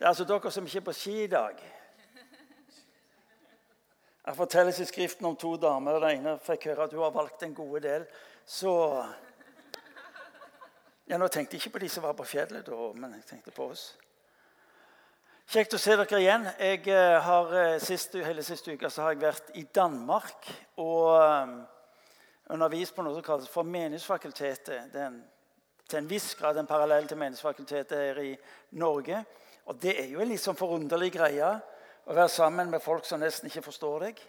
Det er altså dere som ikke er på ski i dag. Jeg fortelles i Skriften om to damer. Den ene fikk høre at hun har valgt en gode del. Så ja, Nå tenkte jeg ikke på de som var på fjellet, da, men jeg tenkte på oss. Kjekt å se dere igjen. Jeg eh, har, eh, siste, hele siste uka har jeg vært i Danmark og um, undervist på noe som kalles for Menighetsfakultetet. Det er en, til en viss grad en parallell til Menighetsfakultetet her i Norge. Og det er jo en litt sånn forunderlig greie å være sammen med folk som nesten ikke forstår deg.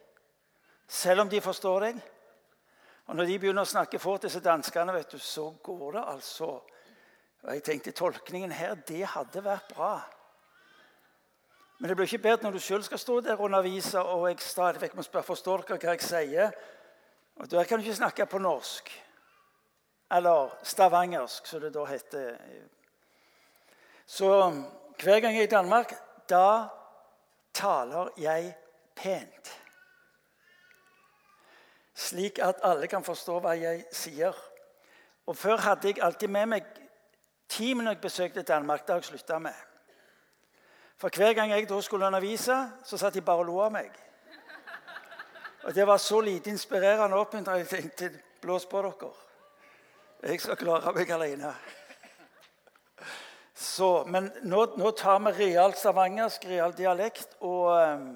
Selv om de forstår deg. Og når de begynner å snakke fort, disse danskene, vet du, så går det altså Og jeg tenkte tolkningen her, det hadde vært bra. Men det blir ikke bedre når du sjøl skal stå der og undervise og jeg stadig vekk må spørre forstår dere hva jeg sier. Og Der kan du ikke snakke på norsk. Eller stavangersk, som det da heter. Så hver gang jeg er i Danmark, da taler jeg pent. Slik at alle kan forstå hva jeg sier. Og Før hadde jeg alltid med meg team når jeg besøkte Danmark. Har jeg slutta med. For hver gang jeg da skulle undervise, så satt de bare og lo av meg. Og Det var så lite inspirerende og oppmuntrende. Jeg tenkte blås på dere. Jeg skal klare meg alene. Så, men nå, nå, tar vi real stavangersk, real dialekt. Og um,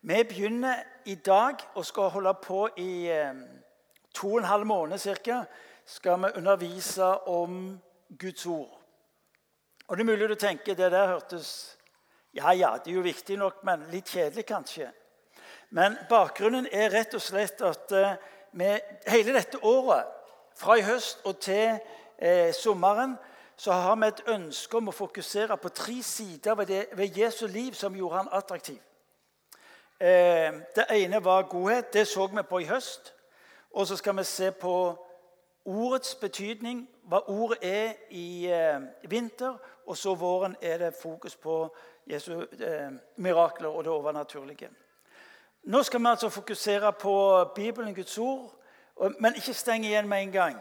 vi begynner i dag og skal holde på i um, to og en halv måned ca. Skal vi undervise om Guds ord. Og det er mulig du tenker det der hørtes Ja, ja, det er jo viktig nok, men litt kjedelig kanskje. Men bakgrunnen er rett og slett at uh, vi hele dette året, fra i høst og til uh, sommeren, så har vi et ønske om å fokusere på tre sider ved, det, ved Jesu liv som gjorde han attraktiv. Eh, det ene var godhet. Det så vi på i høst. Og så skal vi se på ordets betydning, hva ordet er i eh, vinter. Og så våren er det fokus på Jesu eh, mirakler og det overnaturlige. Nå skal vi altså fokusere på Bibelen, Guds ord, men ikke stenge igjen med en gang.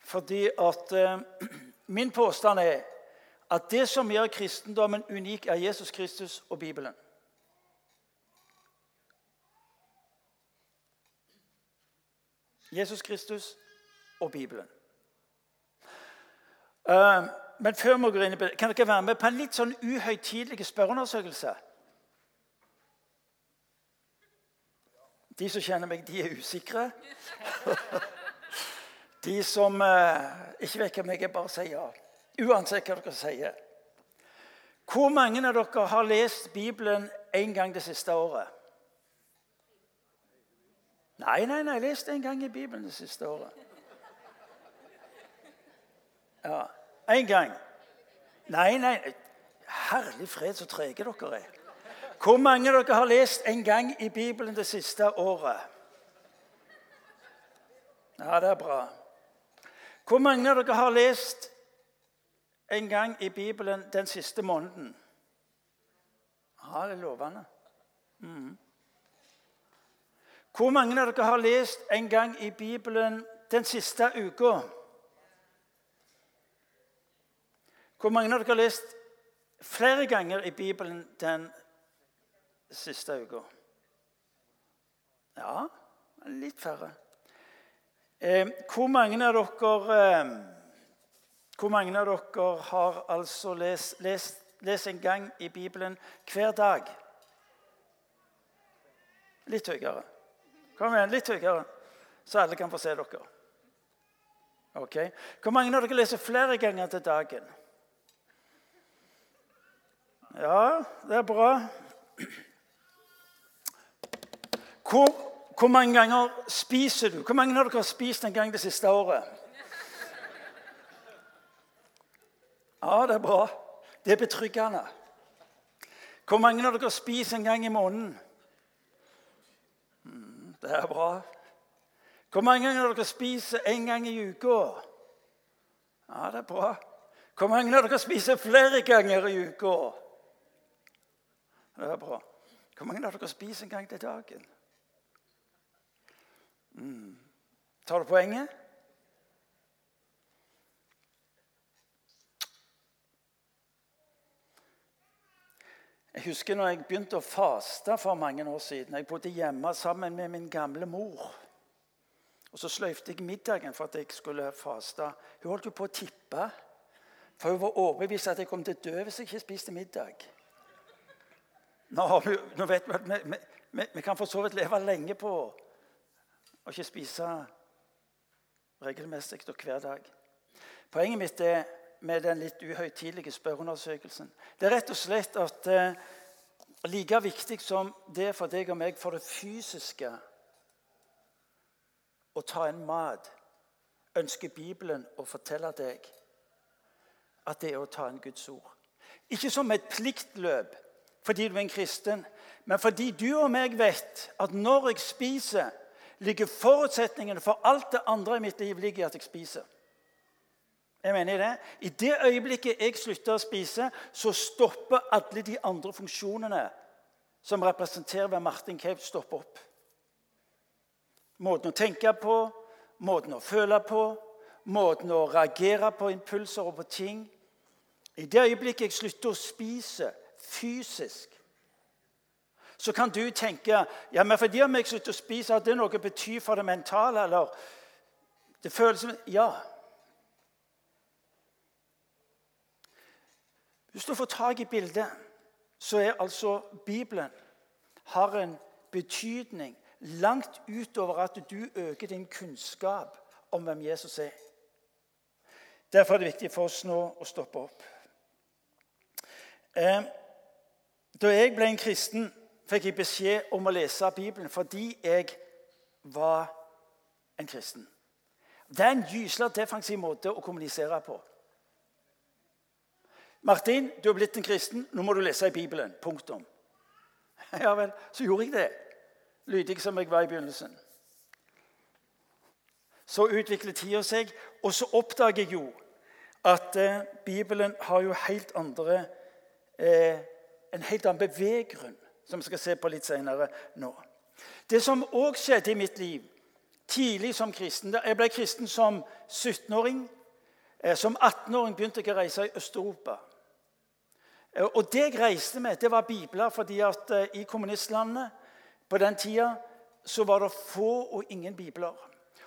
Fordi at eh, Min påstand er at det som gjør kristendommen unik, er Jesus Kristus og Bibelen. Jesus Kristus og Bibelen. Uh, men før vi går inn i kan dere være med på en litt sånn uhøytidelig spørreundersøkelse? De som kjenner meg, de er usikre. De som eh, ikke vet hvem jeg er, bare sier ja. Uansett hva dere sier. Hvor mange av dere har lest Bibelen én gang det siste året? Nei, nei, nei, lest en gang i Bibelen det siste året. Ja, én gang. Nei, nei Herlig fred, så trege dere er. Hvor mange av dere har lest en gang i Bibelen det siste året? Ja, det er bra. Hvor mange av dere har lest en gang i Bibelen den siste måneden? Ja, det er lovende. Mm. Hvor mange av dere har lest en gang i Bibelen den siste uka? Hvor mange av dere har lest flere ganger i Bibelen den siste uka? Ja, litt færre. Eh, hvor mange dere eh, hvor mange av dere har altså lest, lest, lest en gang i Bibelen hver dag? Litt høyere. Kom igjen, litt høyere, så alle kan få se dere. Ok. Hvor mange av dere leser flere ganger til dagen? Ja, det er bra. Hvor hvor mange ganger spiser du? Hvor mange av dere har spist en gang det siste året? Ja, det er bra. Det er betryggende. Hvor mange av dere spiser en gang i måneden? Mm, det er bra. Hvor mange av dere spiser en gang i uka? Ja, det er bra. Hvor mange av dere spiser flere ganger i uka? Det er bra. Hvor mange av dere spiser en gang til dagen? Mm. Tar du poenget? Jeg husker når jeg begynte å faste for mange år siden. Jeg bodde hjemme sammen med min gamle mor. Og Så sløyfte jeg middagen for at jeg skulle faste. Hun holdt jo på å tippe. For hun var overbevist at jeg kom til å dø hvis jeg ikke spiste middag. Nå, nå vet vi at vi, vi, vi, kan for så vidt leve lenge på å ikke spise regelmessig og hver dag. Poenget mitt er med den litt uhøytidelige spørreundersøkelsen. Det er rett og slett at eh, like viktig som det for deg og meg for det fysiske å ta en mat, ønsker Bibelen å fortelle deg at det er å ta en Guds ord. Ikke som et pliktløp fordi du er en kristen, men fordi du og meg vet at når jeg spiser, ligger forutsetningene for alt det andre i mitt liv ligger i at jeg spiser. Jeg mener det I det øyeblikket jeg slutter å spise, så stopper alle de andre funksjonene som representerer hvem Martin Cape, stopper opp. Måten å tenke på, måten å føle på, måten å reagere på impulser og på ting. I det øyeblikket jeg slutter å spise fysisk, så kan du tenke ja, men fordi om jeg slutter å spise, har det noe å bety for det mentale? eller det føles som, Ja. Hvis du får tak i bildet, så er altså Bibelen har en betydning langt utover at du øker din kunnskap om hvem Jesus er. Derfor er det viktig for oss nå å stoppe opp. Eh, da jeg ble en kristen, fikk jeg beskjed om å lese Bibelen fordi jeg var en kristen. Det er en gyselig defensiv måte å kommunisere på. Martin, du har blitt en kristen. Nå må du lese i Bibelen. Punktum. Ja vel, så gjorde jeg det. Lydig som jeg var i begynnelsen. Så utvikler tida seg, og så oppdager jeg jo at eh, Bibelen har jo helt andre eh, en helt annen beveggrunn, som vi skal se på litt senere nå. Det som òg skjedde i mitt liv tidlig som kristen Jeg ble kristen som 17-åring. Eh, som 18-åring begynte jeg å reise i Øst-Europa. Eh, og det jeg reiste med, det var bibler, fordi at eh, i kommunistlandet på den tida så var det få og ingen bibler.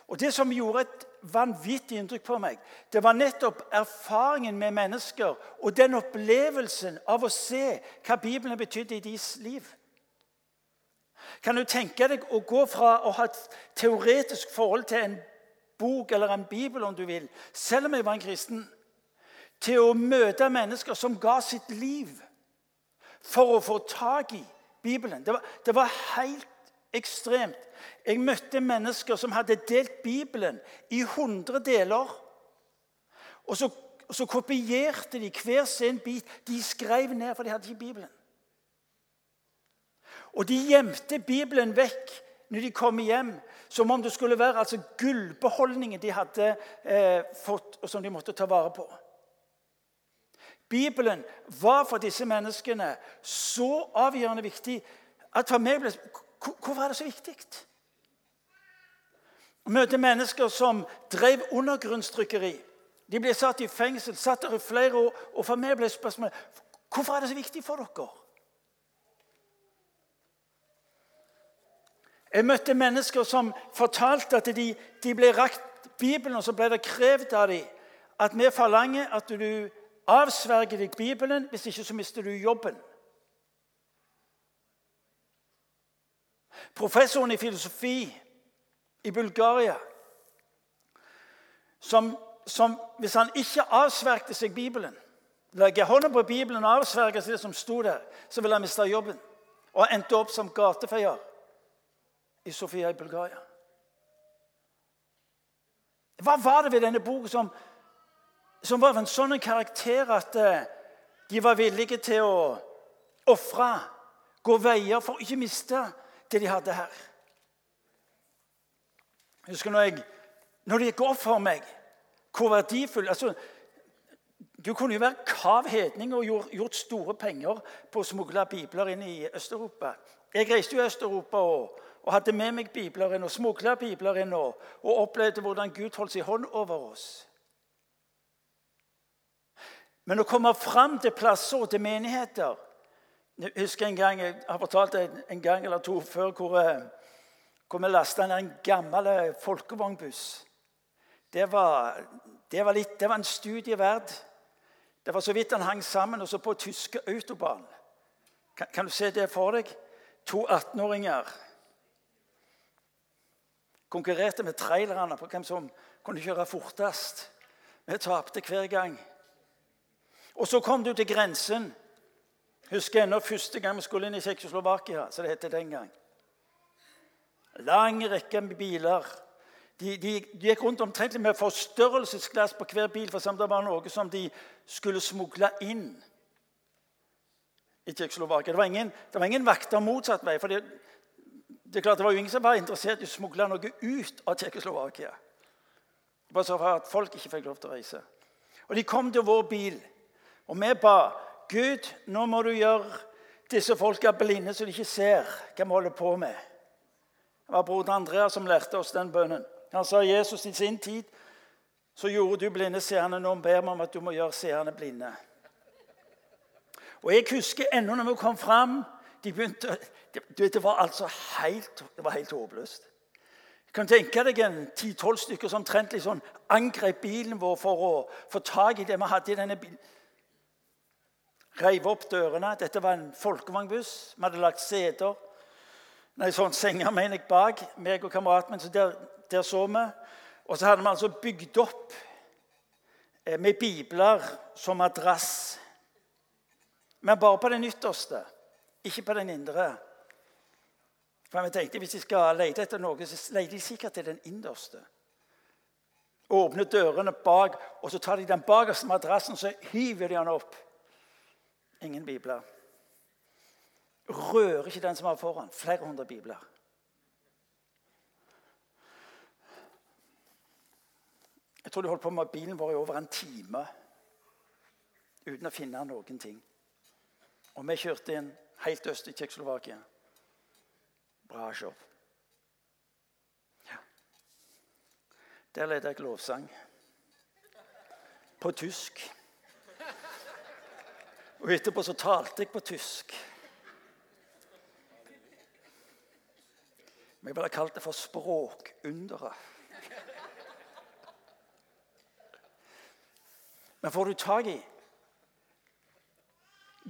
Og Det som gjorde et vanvittig inntrykk på meg, det var nettopp erfaringen med mennesker og den opplevelsen av å se hva Bibelen betydde i deres liv. Kan du tenke deg å gå fra å ha et teoretisk forhold til en bok eller en bibel, om du vil, selv om jeg var en kristen, til å møte mennesker som ga sitt liv for å få tak i Bibelen. Det var, det var helt ekstremt. Jeg møtte mennesker som hadde delt Bibelen i 100 deler. Og så, så kopierte de hver sin bit. De skrev ned, for de hadde ikke Bibelen. Og de gjemte Bibelen vekk når de kom hjem, som om det skulle være altså, gullbeholdningen de hadde eh, fått, og som de måtte ta vare på. Bibelen var for disse menneskene så avgjørende viktig at for meg ble Hvorfor er det så viktig? Å møte mennesker som drev undergrunnstrykkeri. De ble satt i fengsel, satt der i flere år. Og for meg ble spørsmålet hvorfor er det så viktig for dere? Jeg møtte mennesker som fortalte at de, de ble rakt Bibelen, og så ble det krevd av dem at vi forlanger at du avsverger deg Bibelen. Hvis ikke så mister du jobben. Professoren i filosofi i Bulgaria som, som hvis han ikke avsvergte seg Bibelen Legger hånda på Bibelen og avsverger seg det som sto der, så ville han miste jobben. Og endte opp som gatefeier i Sofia i Bulgaria. Hva var det ved denne boken som som var av en sånn karakter at eh, de var villige til å ofre, gå veier for å ikke miste det de hadde her. Jeg husker når, jeg, når det gikk opp for meg hvor verdifull altså, Du kunne jo være kav hedning og gjort, gjort store penger på å smugle bibler inn i Øst-Europa. Jeg reiste jo i Øst-Europa og, og, hadde med meg bibler inn og smugla bibler inn og, og opplevde hvordan Gud holdt sin hånd over oss. Men å komme fram til plasser og til menigheter Jeg husker en gang, jeg har fortalt det en gang eller to før hvor, eh, hvor vi lasta en gammel eh, folkevognbuss. Det var, det, var litt, det var en studie verd. Det var så vidt den hang sammen, og så på tyske autobahn. Kan, kan du se det for deg? To 18-åringer konkurrerte med trailerne på hvem som kunne kjøre fortest. Vi tapte hver gang. Og så kom du til grensen. Husker ennå første gang vi skulle inn i Tsjekkoslovakia, som det het den gang. Lang rekke med biler. De, de, de gikk rundt omtrent med forstørrelsesglass på hver bil, for det var noe som de skulle smugle inn i Tsjekkoslovakia. Det det var ingen vakter motsatt vei. for det, det, klart, det var jo ingen som var interessert i å smugle noe ut av Tsjekkoslovakia. Bare så for at folk ikke fikk lov til å reise. Og De kom til vår bil, og vi ba Gud, nå må du gjøre disse folka blinde så de ikke ser hva vi holder på med. Det var broder Andreas som lærte oss den bønnen. Han sa Jesus i sin tid så gjorde du blinde seende. Nå ber vi om at du må gjøre seerne blinde. Og Jeg husker ennå når vi kom fram de begynte, det, det, var altså helt, det var helt håpløst. Du kan tenke deg en ti-tolv stykker som omtrent sånn angrep bilen vår for å få tak i det vi hadde i denne bilen. Reiv opp dørene. Dette var en folkevognbuss. Vi hadde lagt seter Nei, sånn senga, mener jeg bak meg og kameraten min. Så der, der, så vi. Og så hadde vi altså bygd opp eh, med bibler som madrass. Men bare på den ytterste, ikke på den indre. For vi tenkte Hvis de skal lete etter noe, så leter de sikkert til den innerste. Åpner dørene bak, og så tar de den bakerste madrassen så hiver de den opp. Ingen bibler. Rører ikke den som var foran. Flere hundre bibler. Jeg tror de holdt på med bilen vår i over en time uten å finne noen ting. Og vi kjørte inn helt øst i Tsjekkoslovakia. Bra. Ja. Der led jeg lovsang. På tysk. Og etterpå så talte jeg på tysk. Jeg ville kalt det for språkunderet. Men får du tak i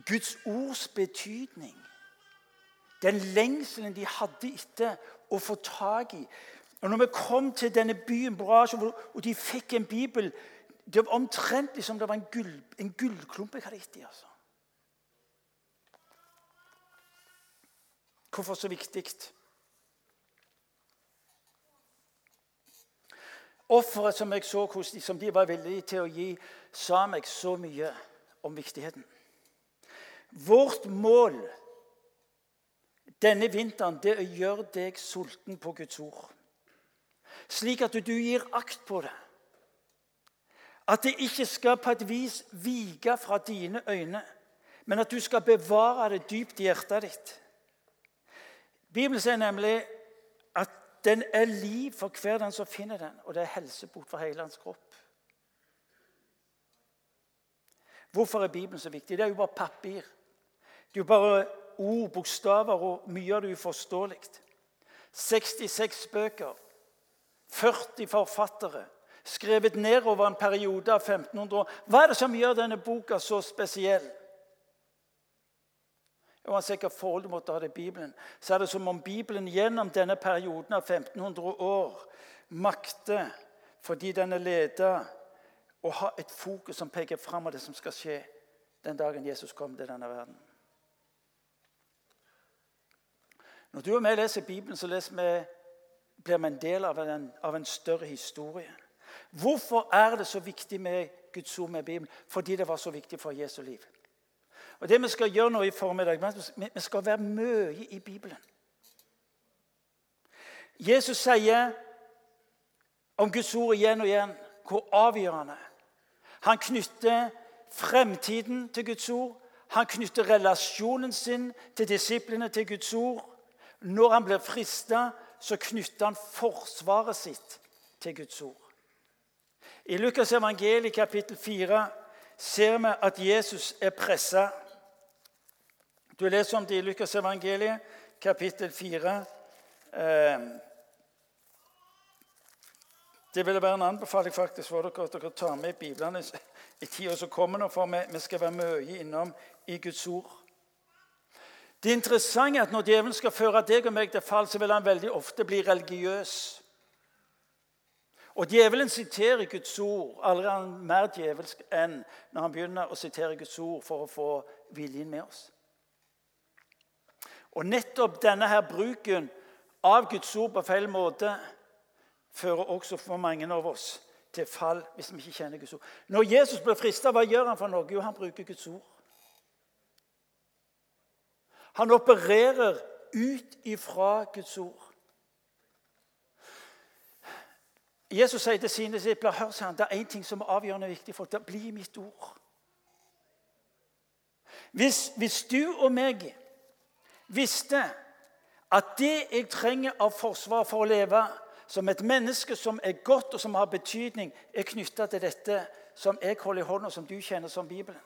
Guds ords betydning den lengselen de hadde etter å få tak i. Og når vi kom til denne byen Brasj, og de fikk en bibel Det var omtrent som det var en, gull, en gullklump jeg hadde gitt dem. Altså. Hvorfor så viktig? Offeret som jeg så hos dem, som de var villige til å gi, sa meg så mye om viktigheten. Vårt mål denne vinteren det er å gjøre deg sulten på Guds ord. Slik at du gir akt på det. At det ikke skal på et vis vike fra dine øyne, men at du skal bevare det dypt i hjertet ditt. Bibelen sier nemlig at den er liv for hver den som finner den, og det er helsebot for hele hans kropp. Hvorfor er Bibelen så viktig? Det er jo bare papir. Det er jo bare ord, bokstaver, og mye av det uforståelig. 66 bøker, 40 forfattere, skrevet ned over en periode av 1500 år. Hva er det som gjør denne boka så spesiell? Uansett hvilket forhold du måtte ha til Bibelen, så er det som om Bibelen gjennom denne perioden av 1500 år makter, fordi den er ledet, å ha et fokus som peker fram av det som skal skje den dagen Jesus kom til denne verden. Når du og jeg leser Bibelen, så leser vi, blir vi en del av en, av en, større historie. Hvorfor er det så viktig med Guds ord med Bibelen? Fordi det var så viktig for Jesu liv. Og Det vi skal gjøre nå i formiddag, vi skal være mye i Bibelen. Jesus sier om Guds ord igjen og igjen hvor avgjørende. Han knytter fremtiden til Guds ord. Han knytter relasjonen sin til disiplene til Guds ord. Når han blir frista, så knytter han forsvaret sitt til Guds ord. I Lukas evangeliet kapittel 4 ser vi at Jesus er pressa. Du leser om det i Lukas evangeliet, kapittel 4. Eh, det vil være en anbefaling faktisk for dere at dere tar med Biblene i tida som kommer. for Vi skal være mye innom i Guds ord. Det interessante er at når djevelen skal føre deg og meg til fall, så vil han veldig ofte bli religiøs. Og Djevelen siterer Guds ord. Aldri er han mer djevelsk enn når han begynner å sitere Guds ord for å få viljen med oss. Og nettopp denne her bruken av Guds ord på feil måte fører også for mange av oss til fall hvis vi ikke kjenner Guds ord. Når Jesus blir frista, hva gjør han for noe? Jo, han bruker Guds ord. Han opererer ut ifra Guds ord. Jesus sier til sine disipler hør, han, det er én ting som er avgjørende viktig for deg. Bli mitt ord. Hvis, hvis du og meg visste at det jeg trenger av forsvar for å leve som et menneske som er godt og som har betydning, er knytta til dette som jeg holder i hånda, som du kjenner som Bibelen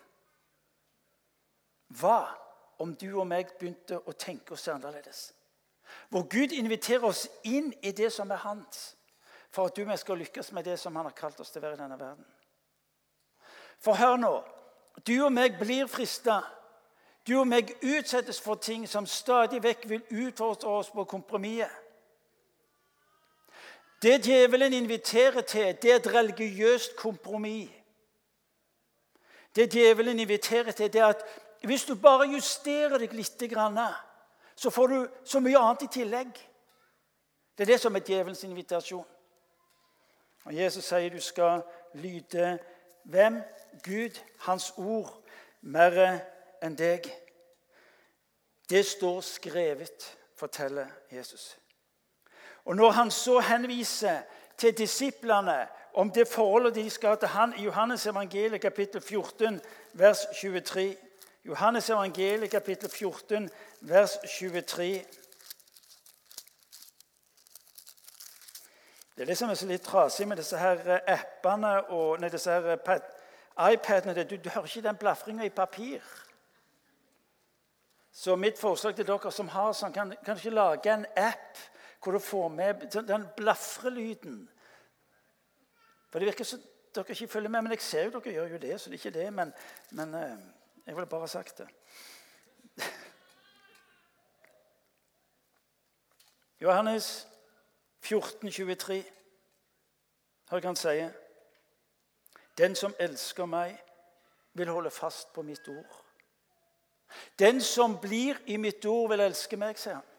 Hva om du og meg begynte å tenke oss annerledes? Hvor Gud inviterer oss inn i det som er hans for at du og jeg skal lykkes med det som han har kalt oss til å være i denne verden. For hør nå. Du og meg blir frista. Du og meg utsettes for ting som stadig vekk vil utfordre oss på kompromisset. Det djevelen inviterer til, det er et religiøst kompromiss. Det djevelen inviterer til, det er at hvis du bare justerer deg litt, så får du så mye annet i tillegg. Det er det som er djevelens invitasjon. Og Jesus sier du skal lyde hvem? Gud, Hans ord, mer enn deg. Det står skrevet, forteller Jesus. Og Når han så henviser til disiplene om det forholdet de skal ha til han i Johannes evangeliet kapittel 14, vers 23 Johannes evangeliet kapittel 14, vers 23 Det er det som er så litt trasig med disse her eh, appene og nei, disse her iPadene. Du, du hører ikke den blafringa i papir. Så mitt forslag til dere som har sånn, kan, kan ikke lage en app hvor du får med den blafrelyden. For Det virker som dere ikke følger med, men jeg ser jo dere gjør jo det. så det er ikke det, Men, men eh, jeg ville bare ha sagt det. Johannes 14, 23. Hør hva han sier. Den som elsker meg, vil holde fast på mitt ord. Den som blir i mitt ord, vil elske meg, sier han.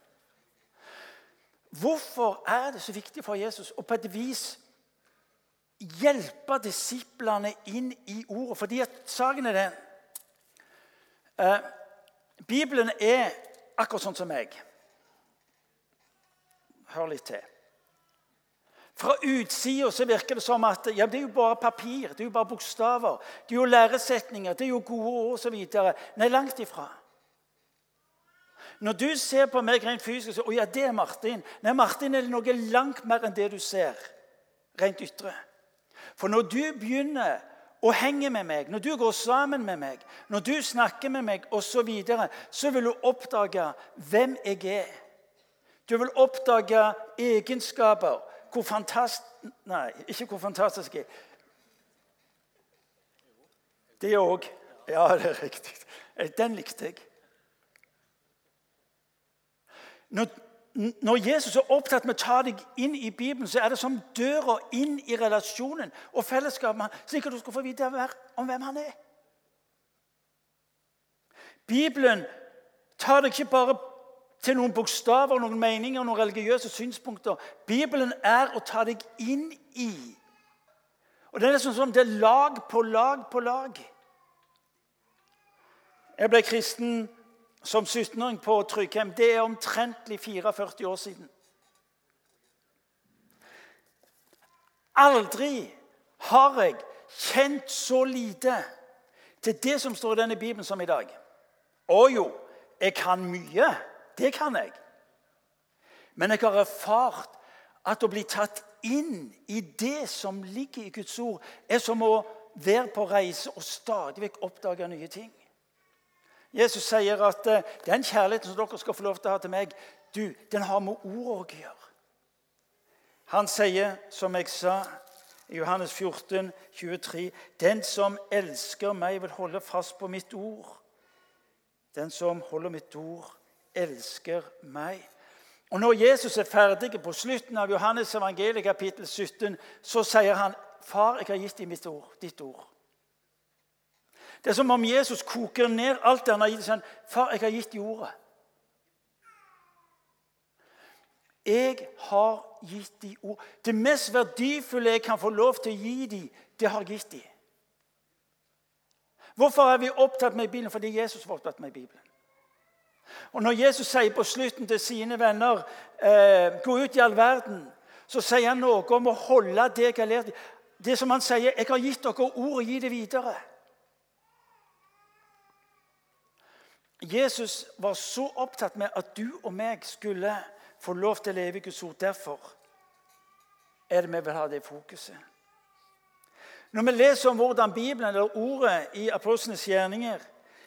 Hvorfor er det så viktig for Jesus å på et vis hjelpe disiplene inn i ordet? Fordi at saken er den eh, Bibelen er akkurat sånn som meg. Hør litt til. Fra utsida så virker det som at ja, det er jo bare papir, det er jo bare bokstaver. Det er jo læresetninger, det er jo gode ord osv. Nei, langt ifra. Når du ser på meg rent fysisk og ja, det er Martin. Nei, Martin er noe langt mer enn det du ser rent ytre. For når du begynner å henge med meg, når du går sammen med meg, når du snakker med meg osv., så, videre, så vil du oppdage hvem jeg er. Du vil oppdage egenskaper hvor fantastisk Nei, ikke hvor fantastisk er. Det òg. Ja, det er riktig. Den likte jeg. Når, når, Jesus er opptatt med å ta deg inn i Bibelen, så er det som døra inn i relasjonen og fellesskapet, slik at du skal få vite om hvem han er. Bibelen tar deg ikke bare til noen bokstaver, noen meninger, noen religiøse synspunkter. Bibelen er å ta deg inn i. Og Det er nesten som det er lag på lag på lag. Jeg ble kristen som 17-åring på Tryggheim. Det er omtrentlig 44 år siden. Aldri har jeg kjent så lite til det som står i denne Bibelen, som i dag. Å jo, jeg kan mye. Det kan jeg. Men jeg har erfart at å bli tatt inn i det som ligger i Guds ord, er som å være på reise og stadig vekk oppdage nye ting. Jesus sier at eh, den kjærligheten som dere skal få lov til å ha til meg, du, den har med ord å gjøre. Han sier, som jeg sa i Johannes 14, 23.: Den som elsker meg, vil holde fast på mitt ord. Den som holder mitt ord, elsker meg. Og Når Jesus er ferdig på slutten av Johannes evangeliet kapittel 17, så sier han, 'Far, jeg har gitt deg mitt ord, ditt ord.' Det er som om Jesus koker ned alt det han har gitt. Sånn, 'Far, jeg har gitt deg ordet.' Jeg har gitt de ord. Det mest verdifulle jeg kan få lov til å gi dem, det har jeg gitt dem. Hvorfor er vi opptatt med Bibelen? Fordi Jesus var opptatt med Bibelen. Og Når Jesus sier på slutten til sine venner eh, 'gå ut i all verden', så sier han noe om å holde det jeg har lært. Det som han sier 'Jeg har gitt dere ord, og gi det videre'. Jesus var så opptatt med at du og meg skulle få lov til å leve i Guds ord. Derfor er det vi vil ha det fokuset. Når vi leser om hvordan Bibelen eller ordet i apostlenes gjerninger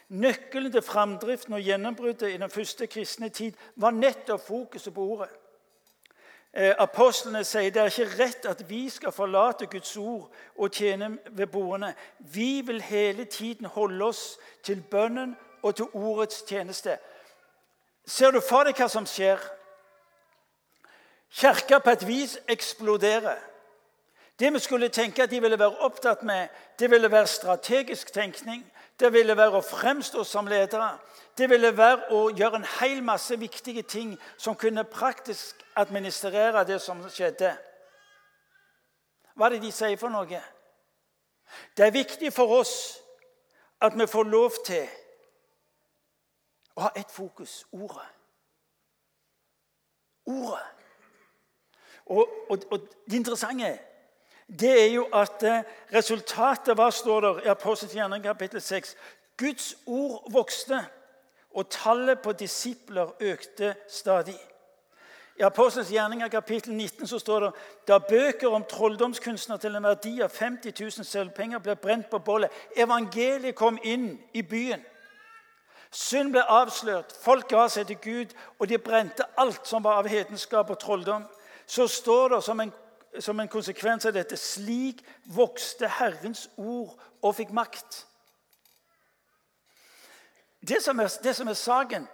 Nøkkelen til framdriften og gjennombruddet i den første kristne tid var nettopp fokuset på ordet. Eh, apostlene sier det er ikke rett at vi skal forlate Guds ord og tjene ved bordene. Vi vil hele tiden holde oss til bønnen og til ordets tjeneste. Ser du for deg hva som skjer? Kirka på et vis eksploderer. Det vi skulle tenke at de ville være opptatt med, det ville være strategisk tenkning. Det ville være å fremstå som ledere. Det ville være å gjøre en hel masse viktige ting som kunne praktisk administrere det som skjedde. Hva er det de sier for noe? Det er viktig for oss at vi får lov til å ha ett fokus ordet. Ordet. Og, og, og det interessante det er jo at eh, resultatet Hva står der i Apostelens kapittel 6? Guds ord vokste, og tallet på disipler økte stadig. I Apostelens gjerninger kapittel 19 så står det da bøker om trolldomskunstner til en verdi av 50 000 sølvpenger ble brent på bollet. Evangeliet kom inn i byen. Synd ble avslørt, folk ga seg til Gud, og de brente alt som var av hedenskap og trolldom så står det som en, som en konsekvens av dette slik vokste Herrens ord og fikk makt. Det som er, det som er saken,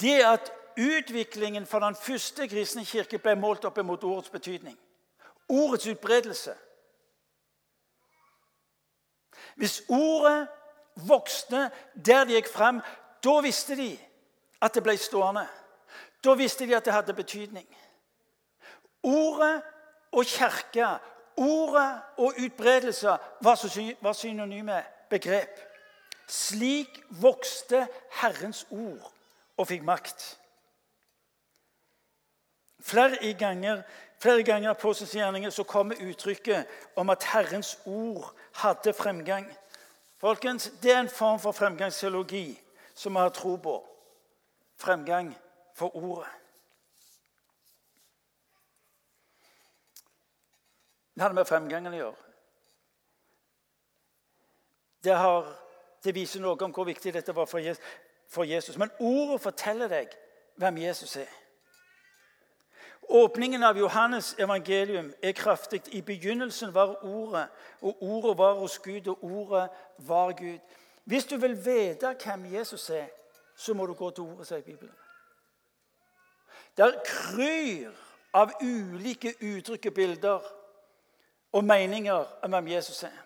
det er at utviklingen for den første kristne kirke ble målt opp mot ordets betydning. Ordets utbredelse. Hvis ordet vokste der det gikk frem, da visste de at det ble stående. Da visste de at det hadde betydning. Ordet og kirke, ordet og utbredelse var synonyme begrep. Slik vokste Herrens ord og fikk makt. Flere ganger, flere ganger på gjerninger så kommer uttrykket om at Herrens ord hadde fremgang. Folkens, Det er en form for fremgangsteologi som vi har tro på. Fremgang for ordet. Det hadde med fremgangen å gjøre. Det, har, det, viser noe om hvor viktig dette var for Jesus. Men ordet forteller deg hvem Jesus er. Åpningen av Johannes evangelium er kraftig. I begynnelsen var Ordet, og Ordet var hos Gud, og Ordet var Gud. Hvis du vil vite hvem Jesus er, så må du gå til Ordet, sier Bibelen. Der kryr av ulike uttrykk og bilder og meninger om hvem Jesus er.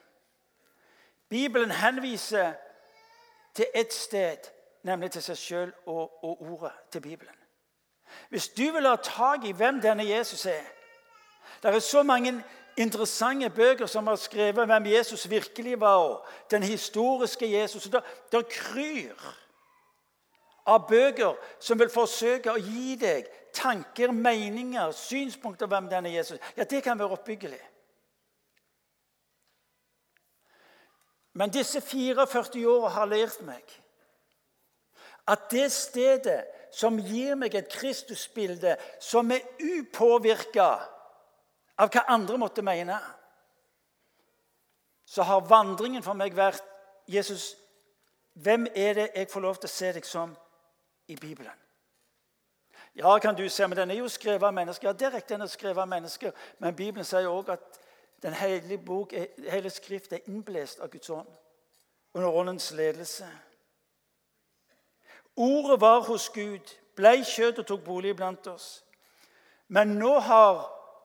Bibelen henviser til ett sted, nemlig til seg sjøl og, og, ordet til Bibelen. Hvis du vil ha tak i hvem denne Jesus er Det er så mange interessante bøker som har skrevet hvem Jesus virkelig var, og den historiske Jesus. Det kryr av bøker som vil forsøke å gi deg tanker, meninger, synspunkter om hvem denne Jesus er. Ja, det kan være oppbyggelig. Men disse 44 åra har lært meg at det stedet som gir meg et Kristusbilde som er upåvirka av hva andre måtte mene, så har vandringen for meg vært Jesus, hvem er det jeg får lov til å se deg som i Bibelen? Ja, kan du se, men den er jo skrevet av mennesker. Ja, det er riktig, den er skrevet av mennesker, Men Bibelen sier også at den hele, bok, hele skrift er innblest av Guds ånd. Under åndens ledelse. Ordet var hos Gud, blei kjøtt og tok bolig blant oss. Men nå har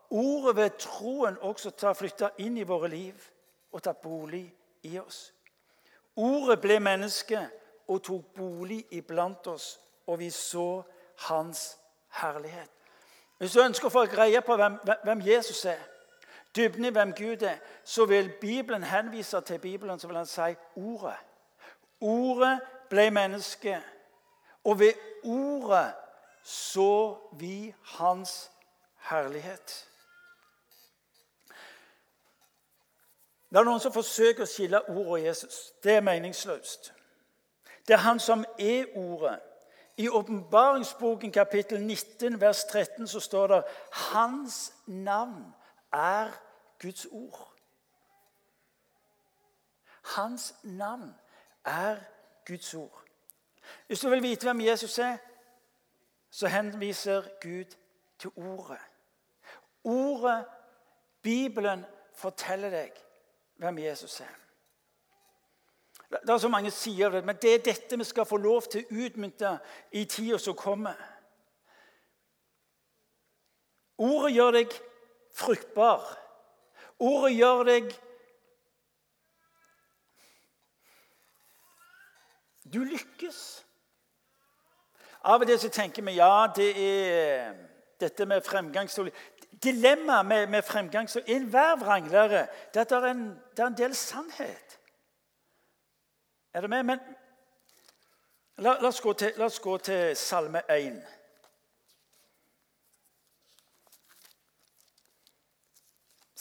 ordet ved troen også flytta inn i våre liv og tatt bolig i oss. Ordet ble menneske og tok bolig iblant oss, og vi så hans herlighet. Hvis du ønsker å få greie på hvem, hvem Jesus er, dybden i hvem Gud er, så vil Bibelen henvise til Bibelen, så vil han si ordet. Ordet ble menneske, og ved ordet så vi hans herlighet. Det er noen som forsøker å skille ordet og Jesus. Det er meningsløst. Det er han som er ordet. I åpenbaringsboken kapittel 19 vers 13 så står det hans navn er Guds ord. Hans navn er Guds ord. Hvis du vil vite hvem Jesus er, så henviser Gud til ordet. Ordet, Bibelen, forteller deg hvem Jesus er. Det er så mange sider av det, men det er dette vi skal få lov til å utmynte i tida som kommer. Ordet gjør deg fruktbar. Ordet gjør deg Du lykkes. Av og til så tenker vi ja, det er dette med fremgangstid Dilemmaet med, med fremgangstid Enhver vranglere er det er, en, det er en del sannhet. Er du med? Men la, la, oss til, la, oss gå til, Salme 1.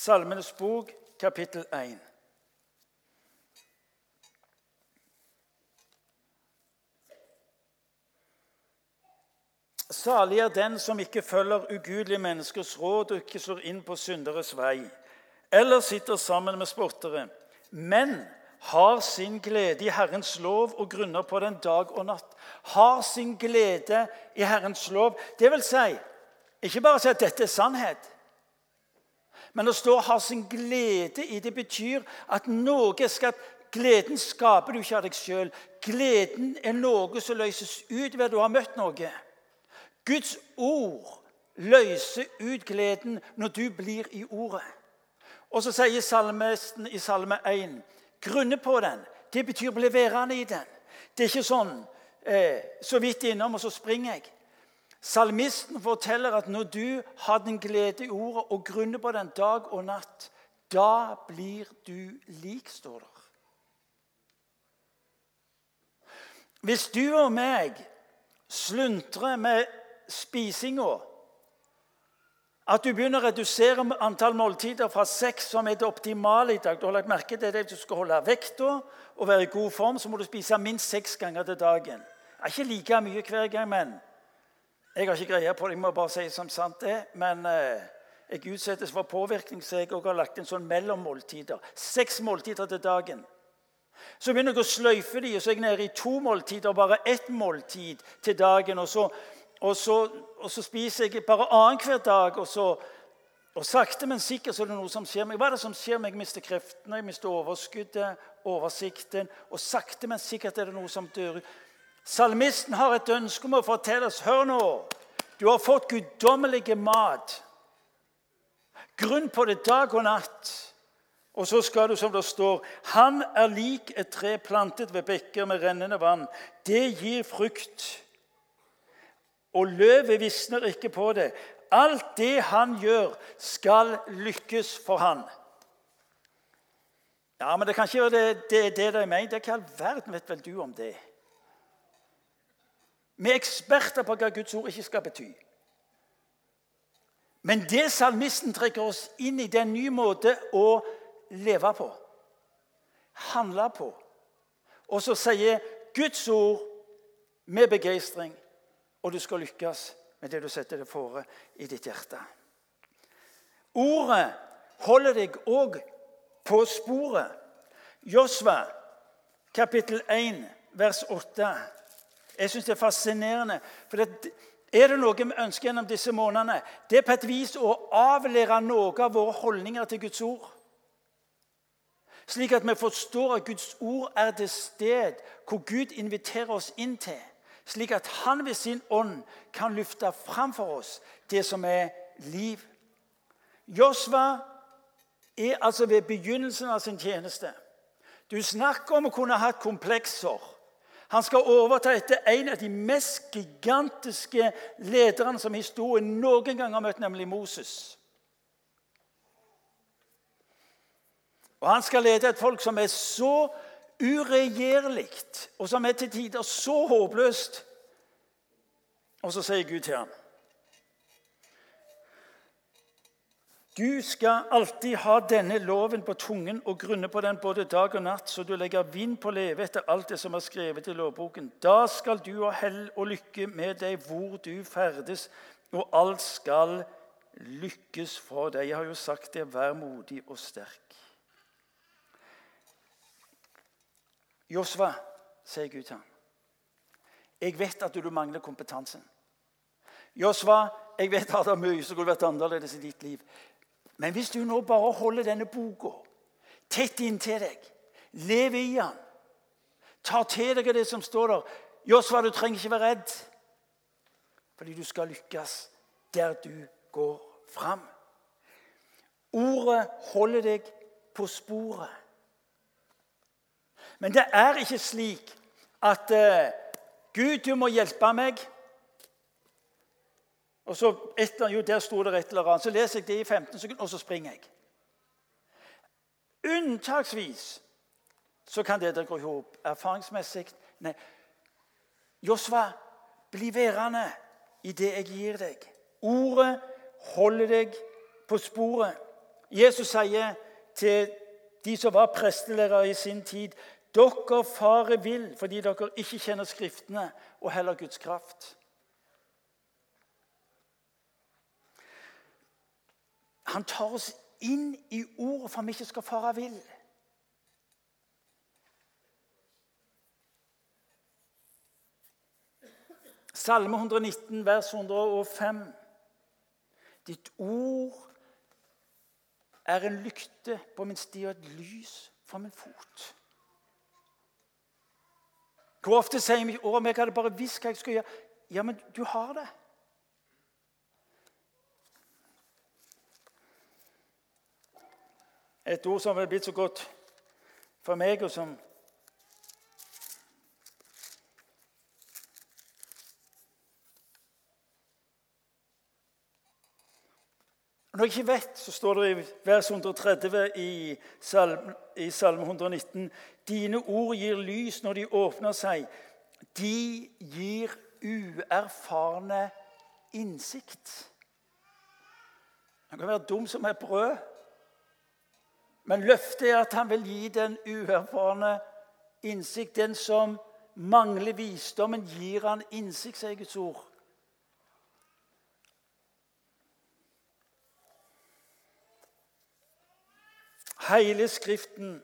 Salmenes bok, kapittel 1. Salig er den som ikke følger ugudelige menneskers råd og ikke slår inn på synderes vei, eller sitter sammen med spottere, men har sin glede i Herrens lov og grunner på den dag og natt. Har sin glede i Herrens lov. Det vil si, ikke bare si at dette er sannhet. Men å stå 'har sin glede' i det betyr at noe skal Gleden skaper du ikke av deg sjøl. Gleden er noe som løses ut ved at du har møtt noe. Guds ord løser ut gleden når du blir i ordet. Og så sier salmesten i Salme 1 grunne på den. Det betyr bli værende i den. Det er ikke sånn eh, så vidt innom, og så springer jeg. Salmisten forteller at når du har den glede i ordet og grunner på den dag og natt, da blir du lik, står der. Hvis du og meg sluntrer med spisinga at du begynner å redusere antall måltider fra seks, som er det optimale i dag. Du har lagt merke til det, du skal holde vekta og være i god form, så må du spise minst seks ganger til dagen. Det er ikke like mye hver gang, men jeg har ikke greie på det. Jeg må bare si som sant det. Men eh, jeg utsettes for påvirkning, så jeg har lagt inn sånn mellommåltider. Seks måltider til dagen. Så begynner jeg å sløyfe de, og så er jeg nede i to måltider, bare ett måltid til dagen. og så og så, og så spiser jeg bare annenhver dag. Og, så, og sakte, men sikkert så er det noe som skjer meg. Hva er det som skjer meg? Jeg mister kreftene, jeg mister overskuddet, oversikten. Og sakte, men sikkert er det noe som dør ut. Salmisten har et ønske om å fortelle oss Hør nå! Du har fått guddommelig mat. Grunn på det dag og natt. Og så skal du, som det står, Han er lik et tre plantet ved bekker med rennende vann. Det gir frukt og løvet visner ikke på det. Alt det han gjør, skal lykkes for han. Ja, men det kan ikke være det det, det de mener. Hva i all verden vet vel du om det? Vi er eksperter på hva Guds ord ikke skal bety. Men det salmisten trekker oss inn i, det er en ny måte å leve på. Handle på. Og så sier Guds ord med begeistring og du skal lykkes med det du setter deg fore i ditt hjerte. Ordet holder deg òg på sporet. Josva, kapittel 1, vers 8. Jeg syns det er fascinerende. For det, er det noe vi ønsker gjennom disse månedene, det er på et vis å avlære noe av våre holdninger til Guds ord. Slik at vi forstår at Guds ord er det sted hvor Gud inviterer oss inn til. Slik at han ved sin ånd kan løfte fram for oss det som er liv. Josva er altså ved begynnelsen av sin tjeneste. Du snakker om å kunne ha komplekser. Han skal overta etter en av de mest gigantiske lederne som historien noen gang har møtt, nemlig Moses. Og Han skal lede et folk som er så uregjerlig, og som er til tider så håpløst. Og så sier Gud til ham Du skal alltid ha denne loven på tungen og grunne på den både dag og natt, så du legger vind på leve etter alt det som er skrevet i lovboken. Da skal du ha hell og lykke med deg hvor du ferdes, og alt skal lykkes for deg. Jeg har jo sagt det, vær modig og sterk. Josva, sier Gud til ham, jeg vet at du mangler kompetansen. Josva, jeg vet at det er mye som kunne vært annerledes i ditt liv. Men hvis du nå bare holder denne boka tett inntil deg, lever i den, tar til deg det som står der Josva, du trenger ikke være redd, fordi du skal lykkes der du går fram. Ordet holder deg på sporet. Men det er ikke slik at uh, Gud, du må hjelpe meg. Og så etter, jo, Der sto det et eller annet. Så leser jeg det i 15 sekunder, og så springer jeg. Unntaksvis så kan det gå i hop. Erfaringsmessig Nei. Josva, bli værende i det jeg gir deg. Ordet holder deg på sporet. Jesus sier til de som var prestelærere i sin tid dere fare vill fordi dere ikke kjenner Skriftene og heller Guds kraft. Han tar oss inn i ordet for at vi ikke skal fare vill. Salme 119, vers 105. Ditt ord er en lykte på min sti og et lys for min fot. Hvor ofte sier vi at jeg hadde bare visst hva jeg skulle gjøre. Ja, men du har det. Et ord som er blitt så godt for meg, og som Når jeg ikke vet, så står det i vers 130 i Salme, i salme 119 Dine ord gir lys når de åpner seg. De gir uerfarne innsikt. Han kan være dum som et brød. Men løftet er at han vil gi den uerfarne innsikt. Den som mangler visdommen, gir han innsikt, sier Guds ord. Hele Skriften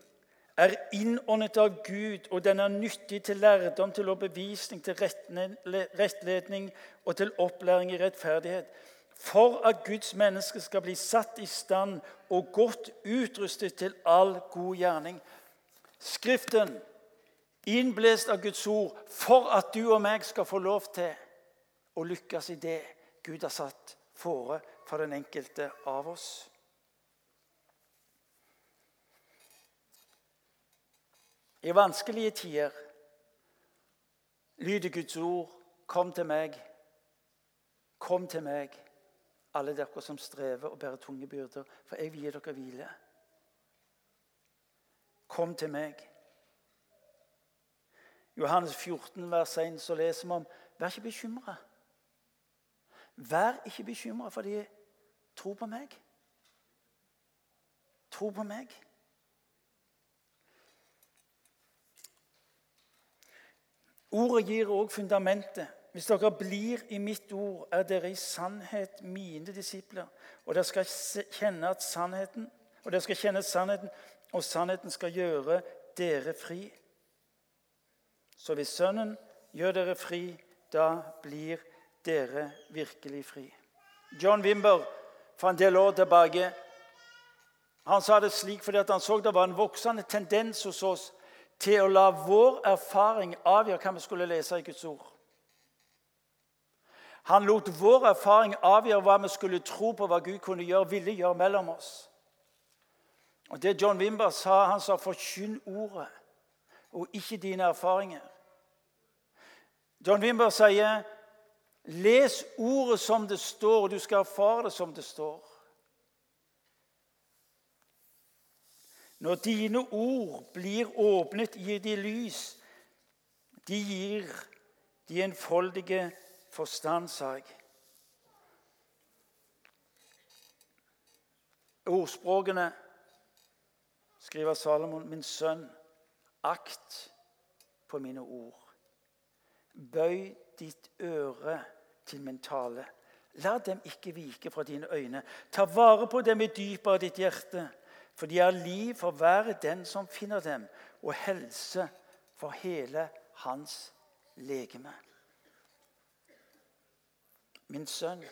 er innåndet av Gud, og den er nyttig til lærdom, til overbevisning, til rettledning og til opplæring i rettferdighet for at Guds menneske skal bli satt i stand og godt utrustet til all god gjerning. Skriften innblåst av Guds ord for at du og meg skal få lov til å lykkes i det Gud har satt fore for den enkelte av oss. I vanskelige tider lyder Guds ord 'Kom til meg'. Kom til meg alle dere som strever og bærer tunge byrder, for jeg vil gi dere hvile. Kom til meg. Johannes 14, vers 1, så leser vi om Vær ikke bekymra. Vær ikke bekymra fordi tro på meg. Tro på meg. Ordet gir òg fundamentet hvis dere blir i mitt ord, er dere i sannhet mine disipler. Og dere skal kjenne sannheten, og dere skal kjenne sannheten, og sannheten skal gjøre dere fri. Så hvis Sønnen gjør dere fri, da blir dere virkelig fri. John Wimber for en del år tilbake han sa det slik fordi han så det var en voksende tendens hos oss til å la vår erfaring avgjøre hva vi skulle lese i Guds ord. Han lot vår erfaring avgjøre hva vi skulle tro på hva Gud kunne gjøre, ville gjøre mellom oss. Og Det John Wimber sa, han sa 'forkynn ordet, og ikke dine erfaringer'. John Wimber sier 'les ordet som det står, og du skal erfare det som det står'. Når dine ord blir åpnet, gir de lys. De gir de enfoldige forstand, sa jeg. Ordspråkene, skriver Salomon, min sønn, akt på mine ord. Bøy ditt øre til min tale. La dem ikke vike fra dine øyne. Ta vare på dem i dypet av ditt hjerte. For de er liv for hver den som finner dem, og helse for hele hans legeme. Min sønn.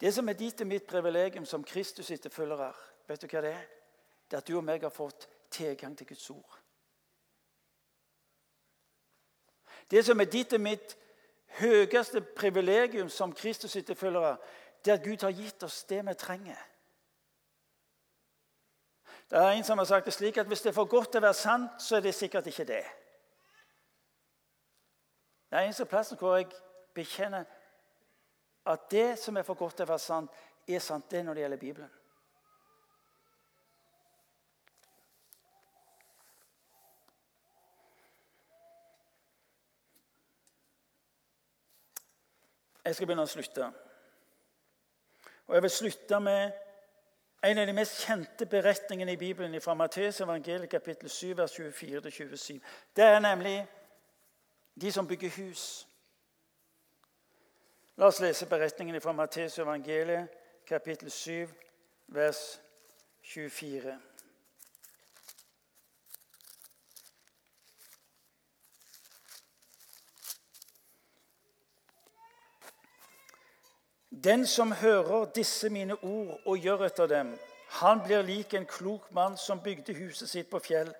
Det som er ditt og mitt privilegium som Kristus etterfølgere, vet du hva det er? Det er at du og meg har fått tilgang til Guds ord. Det som er ditt og mitt høyeste privilegium som Kristus etterfølgere, det er at Gud har gitt oss det vi trenger. Det er en som har sagt det slik at hvis det er for godt til å være sant, så er det sikkert ikke det. Det er eneste plassen hvor jeg bekjenner at det som er for godt til å være sant, er sant det når det gjelder Bibelen. Jeg skal begynne å slutte. Og jeg vil slutte med en av de mest kjente beretningene i Bibelen fra Matteus evangeliet kapittel 7, vers 24-27. Det er nemlig de som bygger hus. La oss lese beretningen fra Matteus evangeliet kapittel 7, vers 24. Den som hører disse mine ord og gjør etter dem, han blir lik en klok mann som bygde huset sitt på fjell.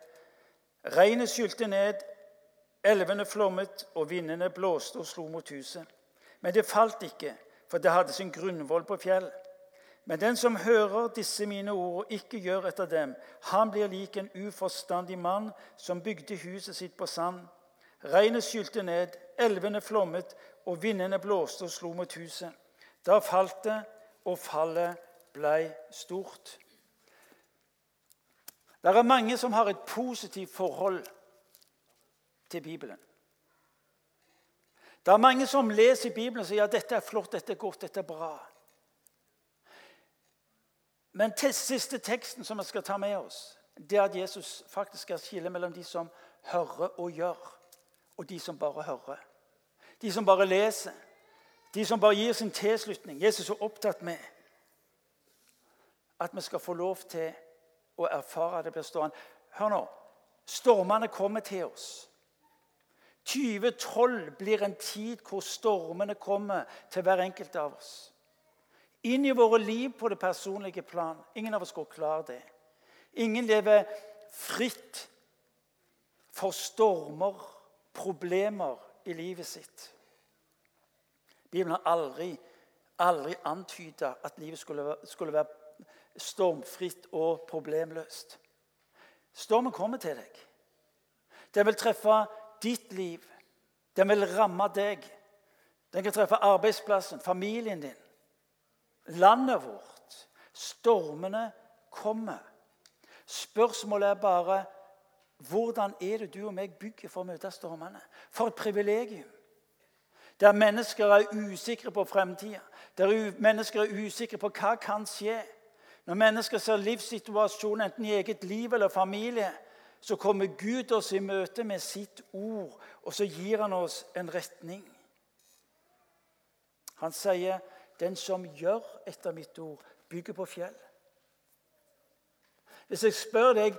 Regnet skylte ned, elvene flommet, og vindene blåste og slo mot huset. Men det falt ikke, for det hadde sin grunnvoll på fjell. Men den som hører disse mine ord og ikke gjør etter dem, han blir lik en uforstandig mann som bygde huset sitt på sand. Regnet skylte ned, elvene flommet, og vindene blåste og slo mot huset. Da falt det, og fallet blei stort. Det er mange som har et positivt forhold til Bibelen. Det er mange som leser Bibelen og sier at dette er flott, dette er godt, dette er bra. Men til siste teksten som vi skal ta med oss, det er at Jesus faktisk skal skille mellom de som hører og gjør, og de som bare hører. De som bare leser. De som bare gir sin tilslutning. Jesus er opptatt med at vi skal få lov til å erfare det bestående. Hør nå. Stormene kommer til oss. 2012 blir en tid hvor stormene kommer til hver enkelt av oss. Inn i våre liv på det personlige plan. Ingen av oss går klar det. Ingen lever fritt for stormer, problemer i livet sitt. Bibelen har aldri, aldri antyda at livet skulle, skulle være stormfritt og problemløst. Stormen kommer til deg. Den vil treffe ditt liv. Den vil ramme deg. Den kan treffe arbeidsplassen, familien din, landet vårt. Stormene kommer. Spørsmålet er bare hvordan er det du og meg bygger for å møte stormene? For et privilegium. Der mennesker er usikre på fremtida. Der mennesker er usikre på hva kan skje. Når mennesker ser livssituasjonen enten i eget liv eller familie, så kommer Gud oss i møte med sitt ord, og så gir han oss en retning. Han sier, 'Den som gjør etter mitt ord, bygger på fjell'. Hvis jeg spør deg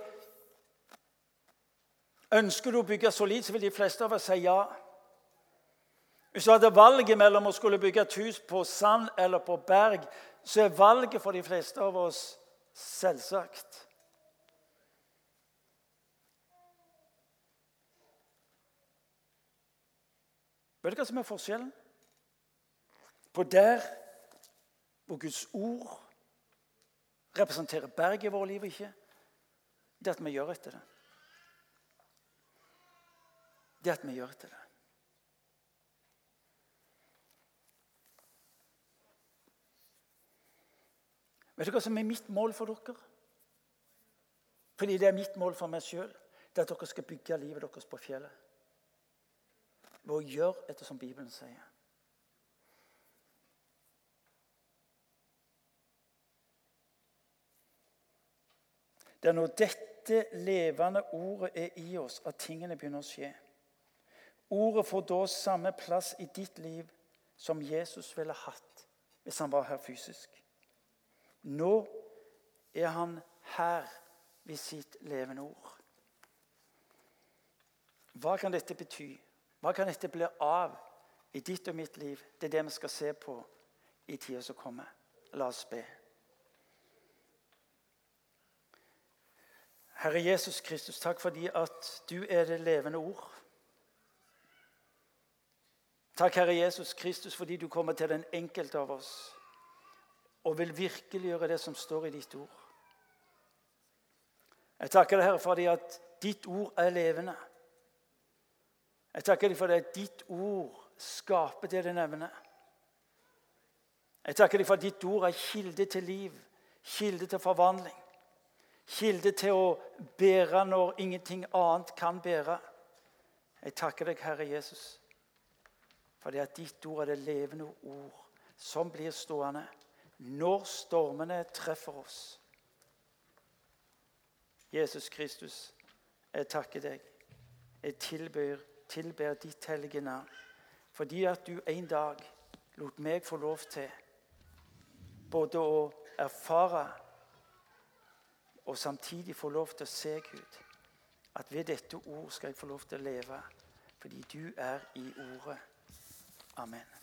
Ønsker du å bygge solid, så vil de fleste av oss si ja. Hvis du hadde valget mellom å skulle bygge et hus på sand eller på berg, så er valget for de fleste av oss selvsagt. Vet du hva som er forskjellen? På der hvor Guds ord representerer berget i vårt liv, ikke, det at vi gjør etter det. Det at vi gjør etter det. Vet du hva som er mitt mål for dere? Fordi det er mitt mål for meg sjøl. Det er at dere skal bygge livet deres på fjellet. Ved å gjøre etter som Bibelen sier. Det er når dette levende ordet er i oss, at tingene begynner å skje. Ordet får da samme plass i ditt liv som Jesus ville hatt hvis han var her fysisk. Nå er han her ved sitt levende ord. Hva kan dette bety? Hva kan dette bli av i ditt og mitt liv? Det er det vi skal se på i tida som kommer. La oss be. Herre Jesus Kristus, takk fordi at du er det levende ord. Takk, Herre Jesus Kristus, fordi du kommer til den enkelte av oss og vil virkeliggjøre det som står i ditt ord. Jeg takker deg, Herre, fordi at ditt ord er levende. Jeg takker deg for at ditt ord skaper det det nevner. Jeg takker deg for at ditt ord er kilde til liv, kilde til forvandling. Kilde til å bære når ingenting annet kan bære. Jeg takker deg, Herre Jesus, fordi at ditt ord er det levende ord som blir stående når stormene treffer oss. Jesus Kristus, jeg takker deg. Jeg tilber, tilber ditt hellige navn fordi at du en dag lot meg få lov til både å erfare og samtidig få lov til å se Gud. At ved dette ord skal jeg få lov til å leve fordi du er i ordet. Amen.